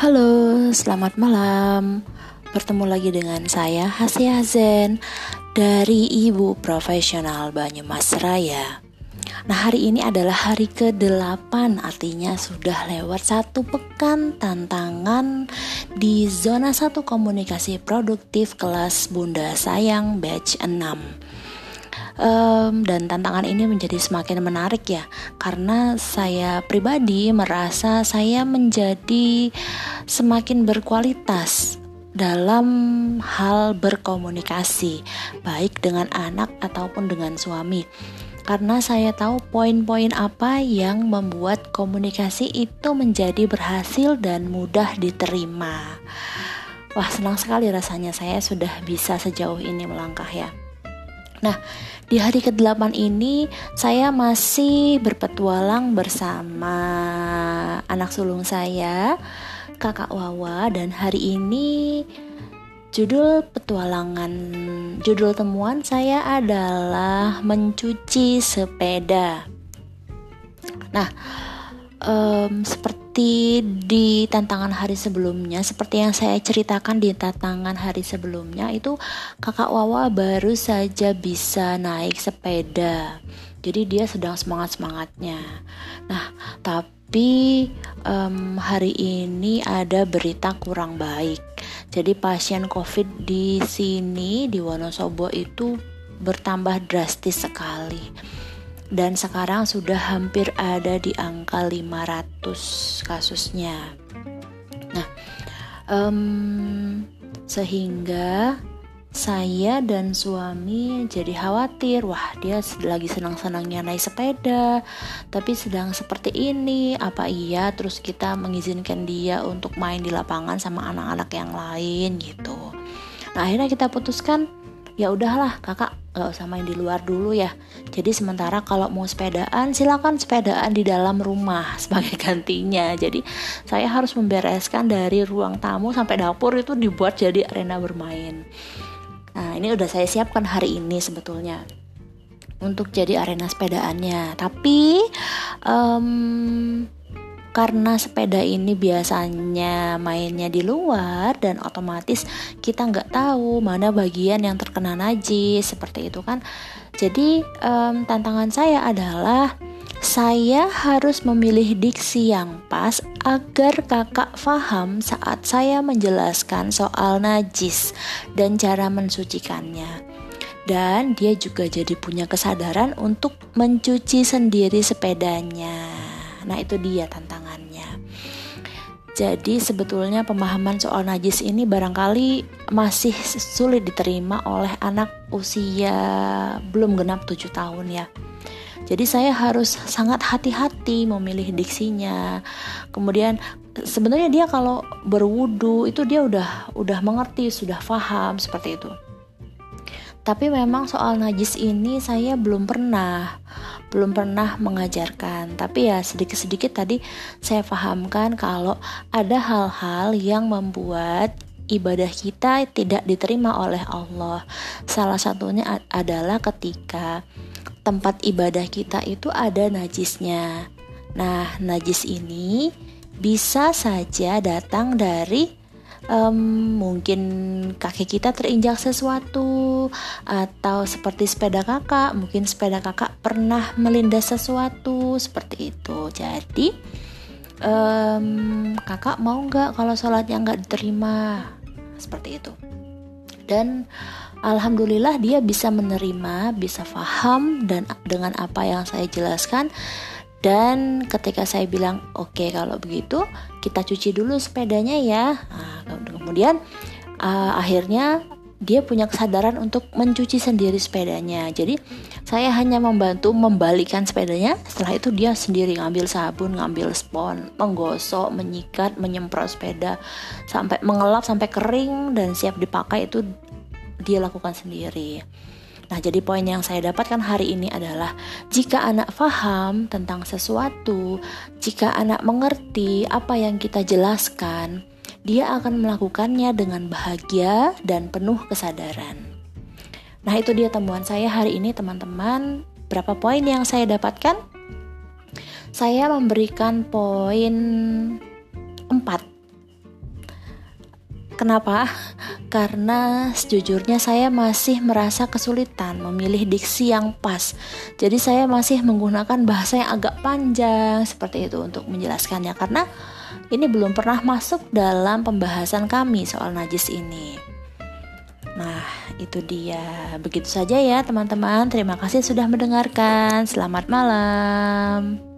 Halo, selamat malam. Bertemu lagi dengan saya Hasya Zen dari Ibu Profesional Banyumas Raya. Nah hari ini adalah hari ke-8 artinya sudah lewat satu pekan tantangan di zona 1 komunikasi produktif kelas Bunda Sayang batch 6 um, dan tantangan ini menjadi semakin menarik ya karena saya pribadi merasa saya menjadi semakin berkualitas dalam hal berkomunikasi baik dengan anak ataupun dengan suami karena saya tahu poin-poin apa yang membuat komunikasi itu menjadi berhasil dan mudah diterima. Wah, senang sekali rasanya saya sudah bisa sejauh ini melangkah ya. Nah, di hari ke-8 ini saya masih berpetualang bersama anak sulung saya, Kakak Wawa dan hari ini judul petualangan judul temuan saya adalah mencuci sepeda. Nah, um, seperti di tantangan hari sebelumnya, seperti yang saya ceritakan di tantangan hari sebelumnya itu kakak Wawa baru saja bisa naik sepeda. Jadi dia sedang semangat-semangatnya. Nah, tapi um, hari ini ada berita kurang baik. Jadi pasien COVID di sini di Wonosobo itu bertambah drastis sekali dan sekarang sudah hampir ada di angka 500 kasusnya. Nah, um, sehingga saya dan suami jadi khawatir. Wah dia lagi senang-senangnya naik sepeda tapi sedang seperti ini. Apa iya? Terus kita mengizinkan dia untuk main di lapangan sama anak-anak yang lain gitu. Nah akhirnya kita putuskan ya udahlah kakak gak usah main di luar dulu ya. Jadi sementara kalau mau sepedaan silakan sepedaan di dalam rumah sebagai gantinya. Jadi saya harus membereskan dari ruang tamu sampai dapur itu dibuat jadi arena bermain. Nah ini udah saya siapkan hari ini sebetulnya untuk jadi arena sepedaannya. Tapi um, karena sepeda ini biasanya mainnya di luar dan otomatis kita nggak tahu mana bagian yang terkena najis seperti itu kan jadi um, tantangan saya adalah saya harus memilih diksi yang pas agar kakak paham saat saya menjelaskan soal najis dan cara mensucikannya dan dia juga jadi punya kesadaran untuk mencuci sendiri sepedanya. Nah, itu dia tantangannya. Jadi sebetulnya pemahaman soal najis ini barangkali masih sulit diterima oleh anak usia belum genap 7 tahun ya. Jadi saya harus sangat hati-hati memilih diksinya. Kemudian sebenarnya dia kalau berwudu itu dia udah udah mengerti, sudah paham seperti itu. Tapi memang soal najis ini saya belum pernah belum pernah mengajarkan. Tapi ya sedikit-sedikit tadi saya pahamkan kalau ada hal-hal yang membuat ibadah kita tidak diterima oleh Allah. Salah satunya adalah ketika tempat ibadah kita itu ada najisnya. Nah, najis ini bisa saja datang dari um, mungkin kaki kita terinjak sesuatu atau seperti sepeda kakak mungkin sepeda kakak pernah melindas sesuatu seperti itu. Jadi um, kakak mau nggak kalau sholatnya nggak diterima? Seperti itu. Dan alhamdulillah dia bisa menerima bisa paham dan dengan apa yang saya jelaskan dan ketika saya bilang oke okay, kalau begitu kita cuci dulu sepedanya ya nah, kemudian uh, akhirnya dia punya kesadaran untuk mencuci sendiri sepedanya. Jadi saya hanya membantu membalikan sepedanya. Setelah itu dia sendiri ngambil sabun, ngambil spon, menggosok, menyikat, menyemprot sepeda sampai mengelap sampai kering dan siap dipakai itu dia lakukan sendiri. Nah, jadi poin yang saya dapatkan hari ini adalah jika anak paham tentang sesuatu, jika anak mengerti apa yang kita jelaskan, dia akan melakukannya dengan bahagia dan penuh kesadaran. Nah, itu dia temuan saya hari ini, teman-teman. Berapa poin yang saya dapatkan? Saya memberikan poin 4 Kenapa? Karena sejujurnya saya masih merasa kesulitan memilih diksi yang pas. Jadi saya masih menggunakan bahasa yang agak panjang seperti itu untuk menjelaskannya karena ini belum pernah masuk dalam pembahasan kami soal najis ini. Nah, itu dia. Begitu saja ya, teman-teman. Terima kasih sudah mendengarkan. Selamat malam.